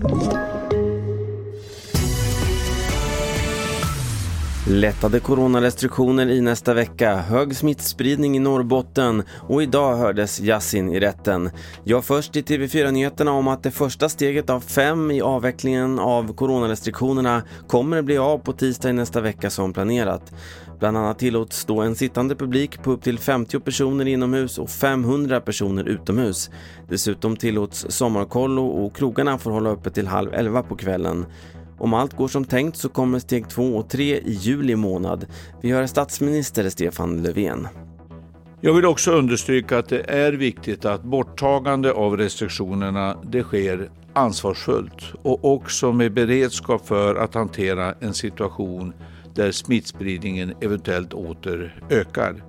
you Lättade coronarestriktioner i nästa vecka, hög smittspridning i Norrbotten och idag hördes Yasin i rätten. Jag först i TV4-nyheterna om att det första steget av fem i avvecklingen av coronarestriktionerna kommer bli av på tisdag i nästa vecka som planerat. Bland annat tillåts då en sittande publik på upp till 50 personer inomhus och 500 personer utomhus. Dessutom tillåts sommarkollo och krogarna får hålla öppet till halv elva på kvällen. Om allt går som tänkt så kommer steg två och tre i juli månad. Vi hör statsminister Stefan Löfven. Jag vill också understryka att det är viktigt att borttagande av restriktionerna det sker ansvarsfullt och också med beredskap för att hantera en situation där smittspridningen eventuellt åter ökar.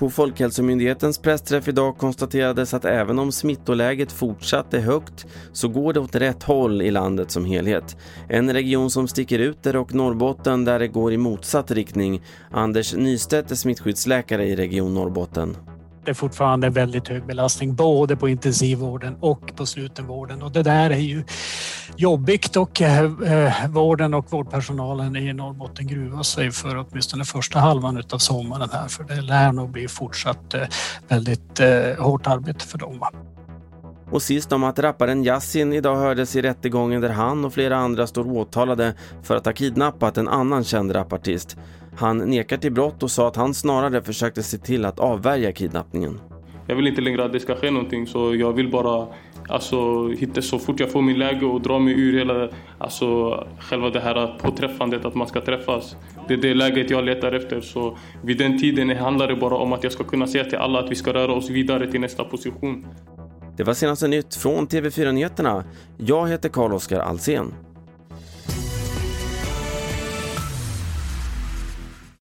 På Folkhälsomyndighetens pressträff idag konstaterades att även om smittoläget fortsatt är högt så går det åt rätt håll i landet som helhet. En region som sticker ut är dock Norrbotten där det går i motsatt riktning. Anders Nystedt är smittskyddsläkare i Region Norrbotten. Det är fortfarande en väldigt hög belastning både på intensivvården och på slutenvården och det där är ju jobbigt och eh, eh, vården och vårdpersonalen i Norrbotten gruvar sig för åtminstone första halvan av sommaren här för det lär nog bli fortsatt eh, väldigt eh, hårt arbete för dem. Och sist om att rapparen Yassin idag hördes i rättegången där han och flera andra står åtalade för att ha kidnappat en annan känd rapartist. Han nekar till brott och sa att han snarare försökte se till att avvärja kidnappningen. Jag vill inte längre att det ska ske någonting så jag vill bara alltså, hitta så fort jag får min läge och dra mig ur hela alltså, själva det här påträffandet att man ska träffas. Det är det läget jag letar efter så vid den tiden handlar det bara om att jag ska kunna säga till alla att vi ska röra oss vidare till nästa position. Det var senaste nytt från TV4 Nyheterna. Jag heter Carl-Oskar Alsen.